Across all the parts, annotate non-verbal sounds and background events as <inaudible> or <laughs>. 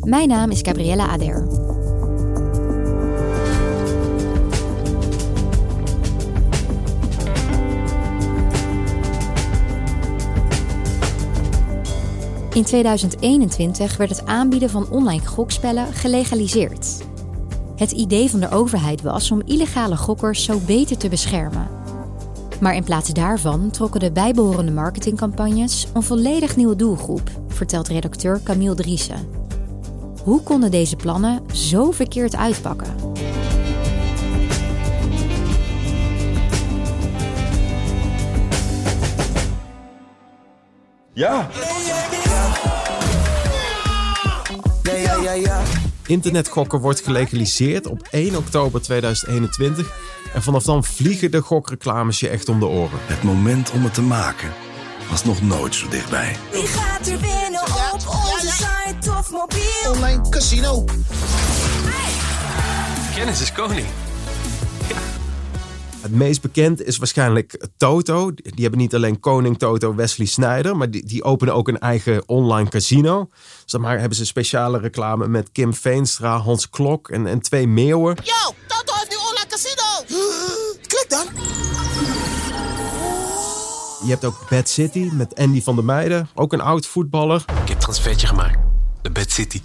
Mijn naam is Gabriella Ader. In 2021 werd het aanbieden van online gokspellen gelegaliseerd. Het idee van de overheid was om illegale gokkers zo beter te beschermen. Maar in plaats daarvan trokken de bijbehorende marketingcampagnes een volledig nieuwe doelgroep, vertelt redacteur Camille Driessen. Hoe konden deze plannen zo verkeerd uitpakken? Ja. Internetgokken wordt gelegaliseerd op 1 oktober 2021. En vanaf dan vliegen de gokreclames je echt om de oren. Het moment om het te maken was nog nooit zo dichtbij. Wie gaat er onze Online casino. Kennis is koning. Het meest bekend is waarschijnlijk Toto. Die hebben niet alleen koning Toto Wesley Snyder, maar die, die openen ook een eigen online casino. Zeg maar hebben ze speciale reclame met Kim Veenstra, Hans Klok en, en twee meeuwen. Yo, Toto heeft nu online casino. <gasps> Klik dan. Je hebt ook Bad City met Andy van der Meijden, ook een oud voetballer. Ik heb transfertje gemaakt. De Bad City.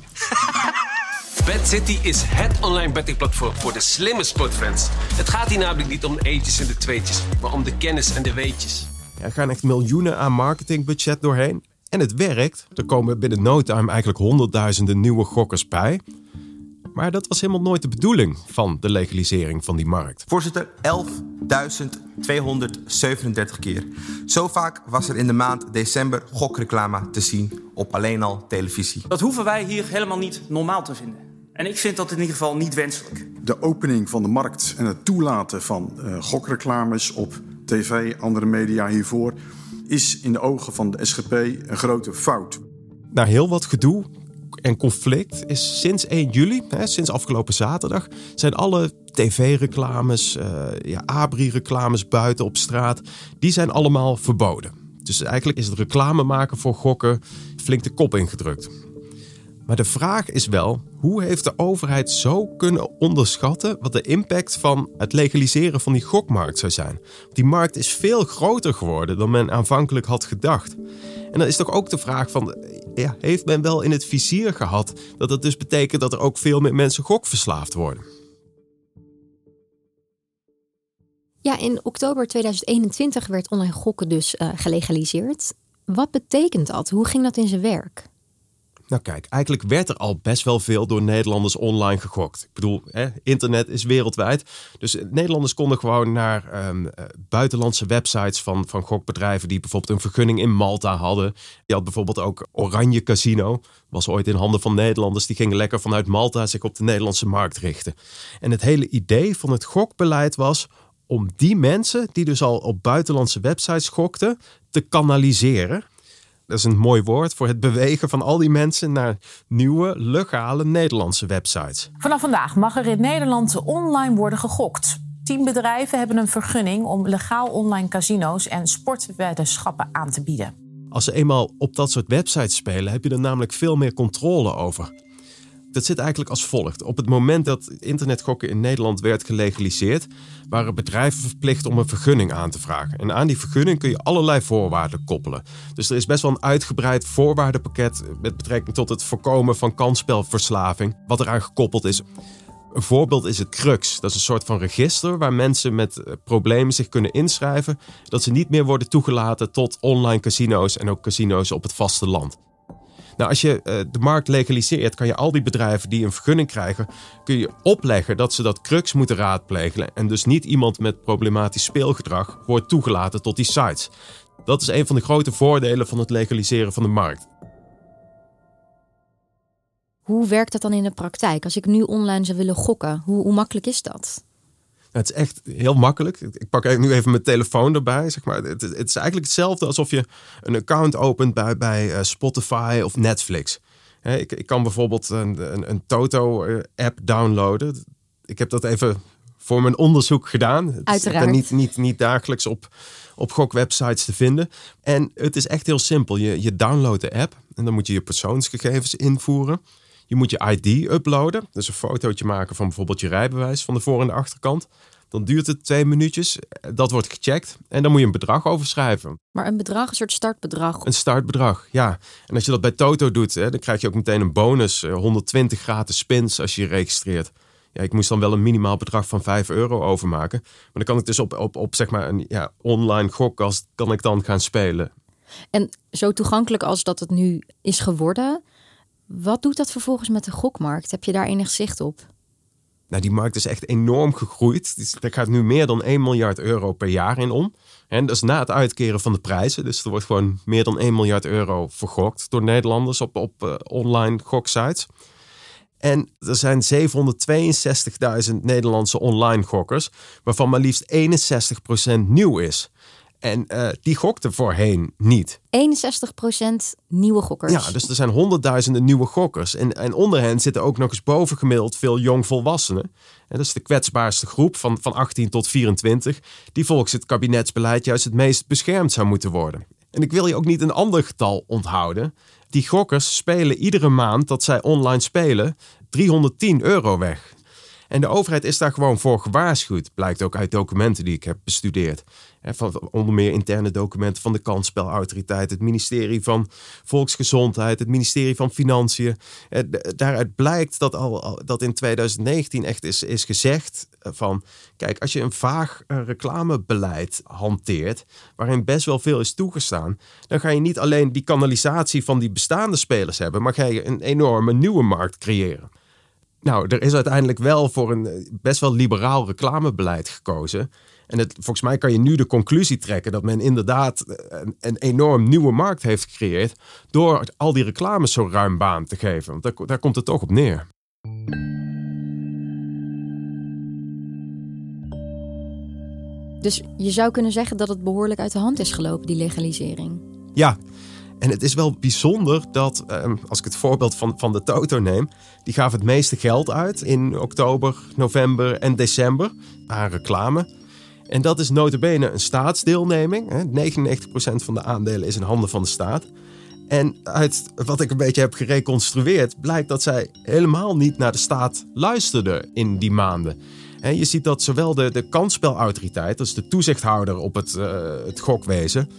<laughs> Bad City is het online bettingplatform voor de slimme sportfans. Het gaat hier namelijk niet om de eentjes en de tweetjes, maar om de kennis en de weetjes. Er gaan echt miljoenen aan marketingbudget doorheen. En het werkt. Er komen binnen no time eigenlijk honderdduizenden nieuwe gokkers bij. Maar dat was helemaal nooit de bedoeling van de legalisering van die markt. Voorzitter, 11.237 keer. Zo vaak was er in de maand december gokreclame te zien op alleen al televisie. Dat hoeven wij hier helemaal niet normaal te vinden. En ik vind dat in ieder geval niet wenselijk. De opening van de markt en het toelaten van uh, gokreclames op tv, andere media hiervoor, is in de ogen van de SGP een grote fout. Na heel wat gedoe en conflict is sinds 1 juli, hè, sinds afgelopen zaterdag, zijn alle tv-reclames, uh, ja, abri-reclames buiten op straat, die zijn allemaal verboden. Dus eigenlijk is het reclame maken voor gokken flink de kop ingedrukt. Maar de vraag is wel, hoe heeft de overheid zo kunnen onderschatten wat de impact van het legaliseren van die gokmarkt zou zijn? Die markt is veel groter geworden dan men aanvankelijk had gedacht. En dan is toch ook de vraag van, ja, heeft men wel in het vizier gehad dat dat dus betekent dat er ook veel meer mensen gokverslaafd worden? Ja, in oktober 2021 werd online gokken dus uh, gelegaliseerd. Wat betekent dat? Hoe ging dat in zijn werk? Nou kijk, eigenlijk werd er al best wel veel door Nederlanders online gegokt. Ik bedoel, hè, internet is wereldwijd. Dus Nederlanders konden gewoon naar um, buitenlandse websites van, van gokbedrijven die bijvoorbeeld een vergunning in Malta hadden. Je had bijvoorbeeld ook Oranje Casino. Was ooit in handen van Nederlanders. Die gingen lekker vanuit Malta zich op de Nederlandse markt richten. En het hele idee van het gokbeleid was om die mensen die dus al op buitenlandse websites gokten, te kanaliseren dat is een mooi woord voor het bewegen van al die mensen naar nieuwe, legale Nederlandse websites. Vanaf vandaag mag er in Nederland online worden gegokt. Tien bedrijven hebben een vergunning om legaal online casino's en sportweddenschappen aan te bieden. Als ze eenmaal op dat soort websites spelen, heb je er namelijk veel meer controle over. Dat zit eigenlijk als volgt. Op het moment dat internetgokken in Nederland werd gelegaliseerd, waren bedrijven verplicht om een vergunning aan te vragen. En aan die vergunning kun je allerlei voorwaarden koppelen. Dus er is best wel een uitgebreid voorwaardenpakket met betrekking tot het voorkomen van kansspelverslaving, wat eraan gekoppeld is. Een voorbeeld is het Crux. Dat is een soort van register waar mensen met eh, problemen zich kunnen inschrijven. Dat ze niet meer worden toegelaten tot online casino's en ook casino's op het vasteland. Nou, als je uh, de markt legaliseert, kan je al die bedrijven die een vergunning krijgen, kun je opleggen dat ze dat crux moeten raadplegen. En dus niet iemand met problematisch speelgedrag wordt toegelaten tot die sites. Dat is een van de grote voordelen van het legaliseren van de markt. Hoe werkt dat dan in de praktijk? Als ik nu online zou willen gokken, hoe, hoe makkelijk is dat? Het is echt heel makkelijk. Ik pak nu even mijn telefoon erbij. Zeg maar. het, het is eigenlijk hetzelfde alsof je een account opent bij, bij eh, Spotify of Netflix. ik, ik kan bijvoorbeeld een, een, een Toto-app downloaden. Ik heb dat even voor mijn onderzoek gedaan. Uiteraard. niet, niet, niet dagelijks op, op gokwebsites te vinden. En het is echt heel simpel. Je, je downloadt de app en dan moet je je persoonsgegevens invoeren. Je moet je ID uploaden. Dus een fotootje maken van bijvoorbeeld je rijbewijs van de voor- en de achterkant. Dan duurt het twee minuutjes. Dat wordt gecheckt. En dan moet je een bedrag overschrijven. Maar een bedrag, een soort startbedrag? Een startbedrag, ja. En als je dat bij Toto doet, hè, dan krijg je ook meteen een bonus. 120 eh, gratis spins als je je registreert. Ja, ik moest dan wel een minimaal bedrag van 5 euro overmaken. Maar dan kan ik dus op, op, op zeg maar een ja, online gokkast kan ik dan gaan spelen. En zo toegankelijk als dat het nu is geworden, wat doet dat vervolgens met de gokmarkt? Heb je daar enig zicht op? Nou, die markt is echt enorm gegroeid. Er gaat nu meer dan 1 miljard euro per jaar in om. En dat is na het uitkeren van de prijzen. Dus er wordt gewoon meer dan 1 miljard euro vergokt door Nederlanders op, op uh, online goksites. En er zijn 762.000 Nederlandse online gokkers, waarvan maar liefst 61% nieuw is. En uh, die gokte voorheen niet. 61% nieuwe gokkers. Ja, dus er zijn honderdduizenden nieuwe gokkers. En, en onder hen zitten ook nog eens bovengemiddeld veel jongvolwassenen. En dat is de kwetsbaarste groep van, van 18 tot 24, die volgens het kabinetsbeleid juist het meest beschermd zou moeten worden. En ik wil je ook niet een ander getal onthouden. Die gokkers spelen iedere maand dat zij online spelen 310 euro weg. En de overheid is daar gewoon voor gewaarschuwd, blijkt ook uit documenten die ik heb bestudeerd. Van onder meer interne documenten van de kansspelautoriteit, het ministerie van Volksgezondheid, het ministerie van Financiën. Daaruit blijkt dat, al, dat in 2019 echt is, is gezegd eh, van, kijk, als je een vaag eh, reclamebeleid hanteert, waarin best wel veel is toegestaan, dan ga je niet alleen die kanalisatie van die bestaande spelers hebben, maar ga je een enorme nieuwe markt creëren. Nou, er is uiteindelijk wel voor een eh, best wel liberaal reclamebeleid gekozen. En het, volgens mij kan je nu de conclusie trekken dat men inderdaad eh, een, een enorm nieuwe markt heeft gecreëerd. door al die reclames zo ruim baan te geven. Want daar, daar komt het toch op neer. Dus je zou kunnen zeggen dat het behoorlijk uit de hand is gelopen, die legalisering. Ja, en het is wel bijzonder dat, ehm, als ik het voorbeeld van, van de Toto neem, die gaf het meeste geld uit in oktober, november en december aan reclame. En dat is notabene een staatsdeelneming. Hè. 99% van de aandelen is in handen van de staat. En uit wat ik een beetje heb gereconstrueerd, blijkt dat zij helemaal niet naar de staat luisterden in die maanden. En je ziet dat zowel de, de kansspelautoriteit, dat is de toezichthouder op het, uh, het gokwezen,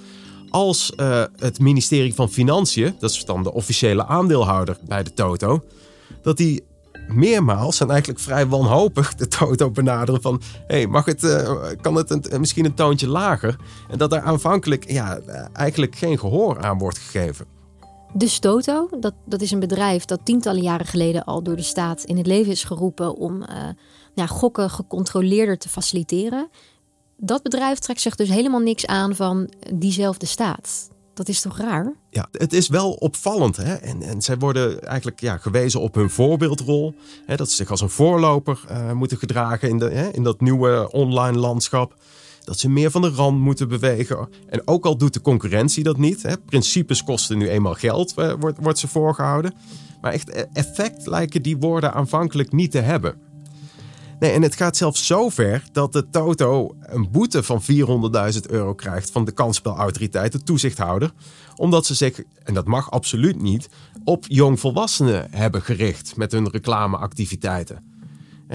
als uh, het ministerie van Financiën, dat is dan de officiële aandeelhouder bij de Toto, dat die meermaals en eigenlijk vrij wanhopig de Toto benaderen van... hey, mag het, uh, kan het een, misschien een toontje lager? En dat er aanvankelijk ja, eigenlijk geen gehoor aan wordt gegeven. De Toto, dat, dat is een bedrijf dat tientallen jaren geleden al door de staat in het leven is geroepen om uh, gokken gecontroleerder te faciliteren. Dat bedrijf trekt zich dus helemaal niks aan van diezelfde staat. Dat is toch raar? Ja, het is wel opvallend. Hè? En, en zij worden eigenlijk ja, gewezen op hun voorbeeldrol. Hè? Dat ze zich als een voorloper uh, moeten gedragen in, de, hè? in dat nieuwe online landschap. Dat ze meer van de rand moeten bewegen. En ook al doet de concurrentie dat niet. Hè? Principes kosten nu eenmaal geld, uh, wordt, wordt ze voorgehouden. Maar echt e-, effect lijken die woorden aanvankelijk niet te hebben. Nee, en het gaat zelfs zo ver dat de Toto een boete van 400.000 euro krijgt van de kansspelautoriteit, de toezichthouder, omdat ze zich, en dat mag absoluut niet, op jongvolwassenen hebben gericht met hun reclameactiviteiten.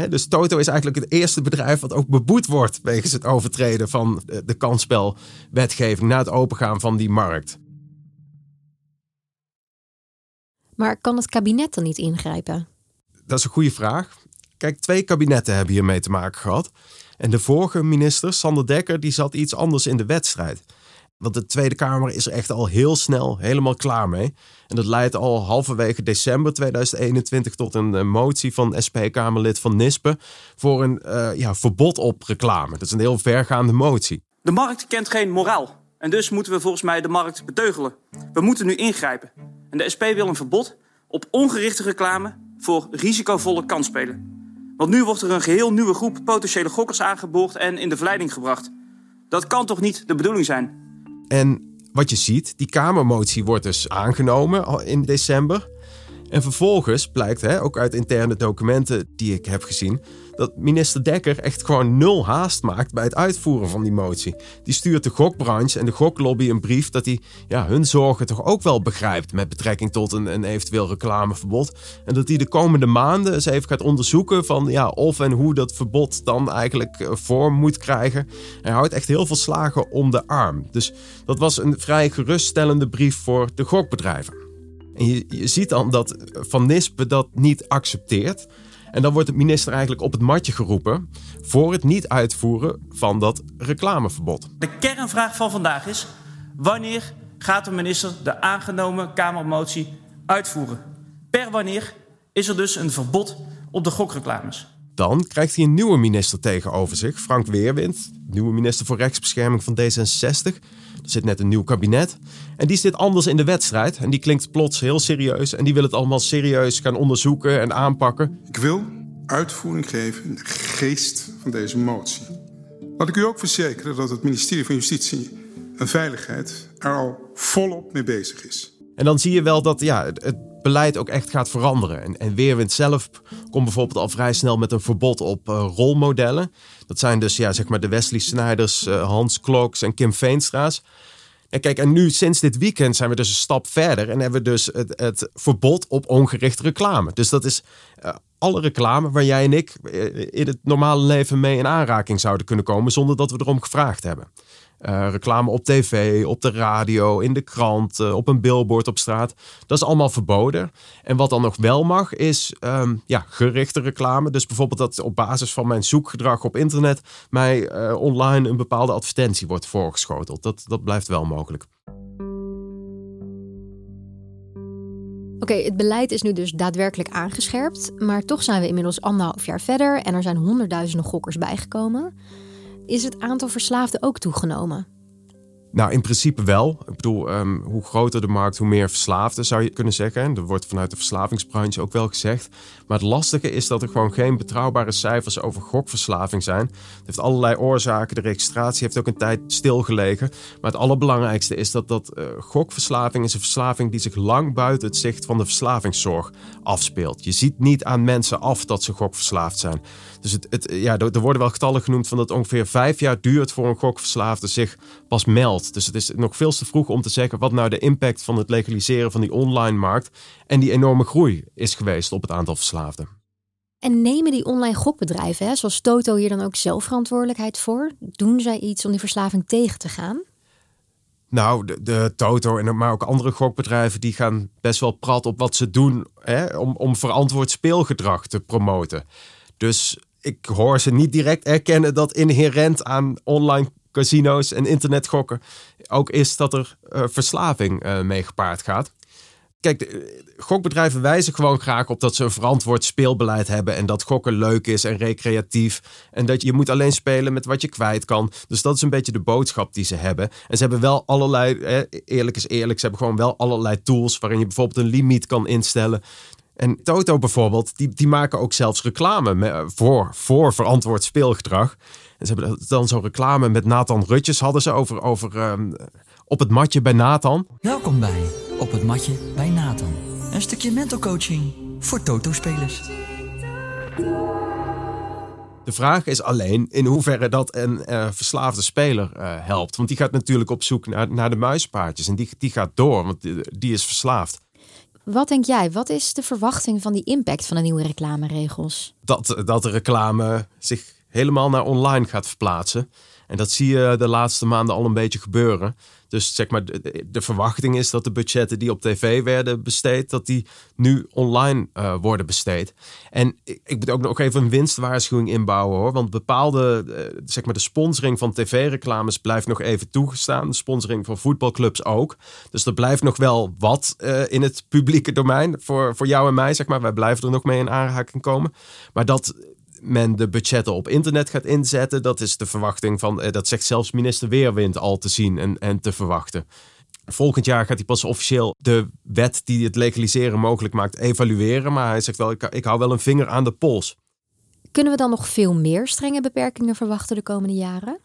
dus Toto is eigenlijk het eerste bedrijf wat ook beboet wordt wegens het overtreden van de kansspelwetgeving na het opengaan van die markt. Maar kan het kabinet dan niet ingrijpen? Dat is een goede vraag. Kijk, twee kabinetten hebben hiermee te maken gehad. En de vorige minister, Sander Dekker, die zat iets anders in de wedstrijd. Want de Tweede Kamer is er echt al heel snel helemaal klaar mee. En dat leidt al halverwege december 2021 tot een eh, motie van SP-Kamerlid van Nispen voor een uh, ja, verbod op reclame. Dat is een heel vergaande motie. De markt kent geen moraal. En dus moeten we volgens mij de markt beteugelen. We moeten nu ingrijpen. En de SP wil een verbod op ongerichte reclame voor risicovolle kansspelen. Want nu wordt er een geheel nieuwe groep potentiële gokkers aangeboord en in de verleiding gebracht. Dat kan toch niet de bedoeling zijn? En wat je ziet, die Kamermotie wordt dus aangenomen in december. En vervolgens blijkt, hè, ook uit interne documenten die ik heb gezien, dat minister Dekker echt gewoon nul haast maakt bij het uitvoeren van die motie. Die stuurt de gokbranche en de goklobby een brief dat hij ja, hun zorgen toch ook wel begrijpt met betrekking tot een, een eventueel reclameverbod. En dat hij de komende maanden eens even gaat onderzoeken van ja, of en hoe dat verbod dan eigenlijk eh, vorm moet krijgen. Hij houdt echt heel veel slagen om de arm. Dus dat was een vrij geruststellende brief voor de gokbedrijven. En je, je ziet dan dat Van Nispen dat niet accepteert. En dan wordt de minister eigenlijk op het matje geroepen voor het niet uitvoeren van dat reclameverbod. De kernvraag van vandaag is: wanneer gaat de minister de aangenomen Kamermotie uitvoeren? Per wanneer is er dus een verbod op de gokreclames? Dan krijgt hij een nieuwe minister tegenover zich, Frank Weerwind, nieuwe minister voor rechtsbescherming van D66. Zit net een nieuw kabinet. En die zit anders in de wedstrijd. En die klinkt plots heel serieus. En die wil het allemaal serieus gaan onderzoeken en aanpakken. Ik wil uitvoering geven in de geest van deze motie. Laat ik u ook verzekeren dat het ministerie van Justitie en Veiligheid er al volop mee bezig is. En dan zie je wel dat ja, het beleid ook echt gaat veranderen. En, en Weerwind zelf komt bijvoorbeeld al vrij snel met een verbod op uh, rolmodellen. Dat zijn dus ja, zeg maar de Wesley Snijders, uh, Hans Kloks en Kim Veenstra's. En kijk, en nu sinds dit weekend zijn we dus een stap verder en hebben we dus het, het verbod op ongerichte reclame. Dus dat is uh, alle reclame waar jij en ik in het normale leven mee in aanraking zouden kunnen komen zonder dat we erom gevraagd hebben. Uh, reclame op tv, op de radio, in de krant, uh, op een billboard op straat. Dat is allemaal verboden. En wat dan nog wel mag, is um, ja, gerichte reclame. Dus bijvoorbeeld dat op basis van mijn zoekgedrag op internet mij uh, online een bepaalde advertentie wordt voorgeschoteld. Dat, dat blijft wel mogelijk. Oké, het beleid is nu dus daadwerkelijk aangescherpt. Maar toch zijn we inmiddels anderhalf jaar verder en er zijn honderdduizenden gokkers bijgekomen. Is het aantal verslaafden ook toegenomen? Nou, in principe wel. Ik bedoel, um, hoe groter de markt, hoe meer verslaafden zou je kunnen zeggen. Er wordt vanuit de verslavingsbranche ook wel gezegd. Maar het lastige is dat er gewoon geen betrouwbare cijfers over gokverslaving zijn. Het heeft allerlei oorzaken. De registratie heeft ook een tijd stilgelegen. Maar het allerbelangrijkste is dat, dat uh, gokverslaving is een verslaving die zich lang buiten het zicht van de verslavingszorg afspeelt. Je ziet niet aan mensen af dat ze gokverslaafd zijn. Dus het, ja, er worden wel getallen genoemd van dat ongeveer vijf jaar duurt voor een gokverslaafde zich pas meldt. Dus het is nog veel te vroeg om te zeggen wat nou de impact van het legaliseren van die online markt en die enorme groei is geweest op het aantal verslaafden. En nemen die online gokbedrijven, hè, zoals Toto, hier dan ook zelf verantwoordelijkheid voor? Doen zij iets om die verslaving tegen te gaan? Nou, de, de, Toto en maar ook andere gokbedrijven die gaan best wel prat op wat ze doen hè, om, om verantwoord speelgedrag te promoten. Dus ik hoor ze niet direct erkennen dat inherent aan online casino's en internetgokken ook is dat er uh, verslaving uh, mee gepaard gaat. Kijk, de, gokbedrijven wijzen gewoon graag op dat ze een verantwoord speelbeleid hebben en dat gokken leuk is en recreatief en dat je moet alleen spelen met wat je kwijt kan. Dus dat is een beetje de boodschap die ze hebben. En ze hebben wel allerlei, eh, eerlijk is eerlijk, ze hebben gewoon wel allerlei tools waarin je bijvoorbeeld een limiet kan instellen. En Toto bijvoorbeeld, die, die maken ook zelfs reclame voor, voor verantwoord speelgedrag. En ze hebben dan zo'n reclame met Nathan Rutjes hadden ze over, over um, op het matje bij Nathan. Welkom bij Op het matje bij Nathan. Een stukje mental coaching voor Toto-spelers. De vraag is alleen in hoeverre dat een uh, verslaafde speler uh, helpt. Want die gaat natuurlijk op zoek naar, naar de muispaardjes. En die, die gaat door, want die, die is verslaafd. Wat denk jij? Wat is de verwachting van die impact van de nieuwe reclameregels? Dat, dat de reclame zich helemaal naar online gaat verplaatsen. En dat zie je de laatste maanden al een beetje gebeuren. Dus zeg maar, de, verwachting is dat de budgetten die op tv werden besteed, dat die nu online uh, worden besteed. En ik, ik moet ook nog even een winstwaarschuwing inbouwen hoor. Want bepaalde, uh, zeg maar, de sponsoring van tv-reclames blijft nog even toegestaan. De sponsoring van voetbalclubs ook. Dus er blijft nog wel wat uh, in het publieke domein voor, voor jou en mij, zeg maar. Wij blijven er nog mee in aanraking komen. Maar dat men de budgetten op internet gaat inzetten. Dat is de verwachting van, dat zegt zelfs minister Weerwind al te zien en, en te verwachten. Volgend jaar gaat hij pas officieel de wet die het legaliseren mogelijk maakt evalueren. Maar hij zegt wel, ik, ik hou wel een vinger aan de pols. Kunnen we dan nog veel meer strenge beperkingen verwachten de komende jaren?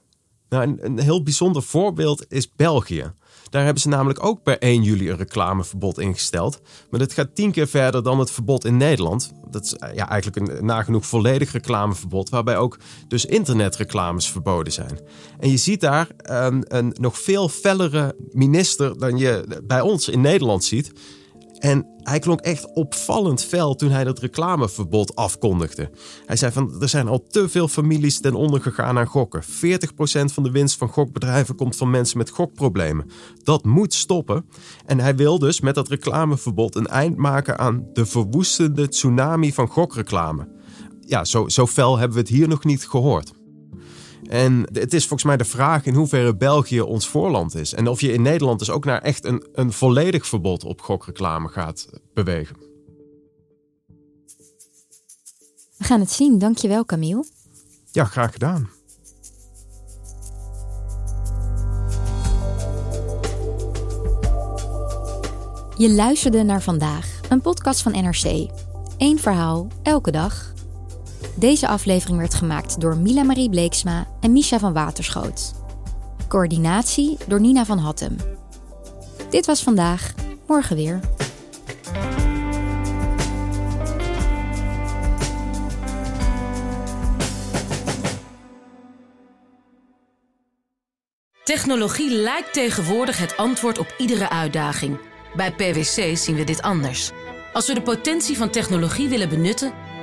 Nou, een, een heel bijzonder voorbeeld is België. Daar hebben ze namelijk ook per 1 juli een reclameverbod ingesteld. Maar dat gaat tien keer verder dan het verbod in Nederland. Dat is ja, eigenlijk een nagenoeg volledig reclameverbod, waarbij ook dus internetreclames verboden zijn. En je ziet daar een, een nog veel fellere minister dan je bij ons in Nederland ziet. En hij klonk echt opvallend fel toen hij dat reclameverbod afkondigde. Hij zei van er zijn al te veel families ten onder gegaan aan gokken. 40% van de winst van gokbedrijven komt van mensen met gokproblemen. Dat moet stoppen. En hij wil dus met dat reclameverbod een eind maken aan de verwoestende tsunami van gokreclame. Ja, zo, zo fel hebben we het hier nog niet gehoord. En het is volgens mij de vraag in hoeverre België ons voorland is. En of je in Nederland dus ook naar echt een, een volledig verbod op gokreclame gaat bewegen. We gaan het zien. Dankjewel, Camille. Ja, graag gedaan. Je luisterde naar vandaag, een podcast van NRC. Eén verhaal, elke dag. Deze aflevering werd gemaakt door Mila Marie Bleeksma en Misha van Waterschoot. Coördinatie door Nina van Hattem. Dit was vandaag, morgen weer. Technologie lijkt tegenwoordig het antwoord op iedere uitdaging. Bij PwC zien we dit anders. Als we de potentie van technologie willen benutten,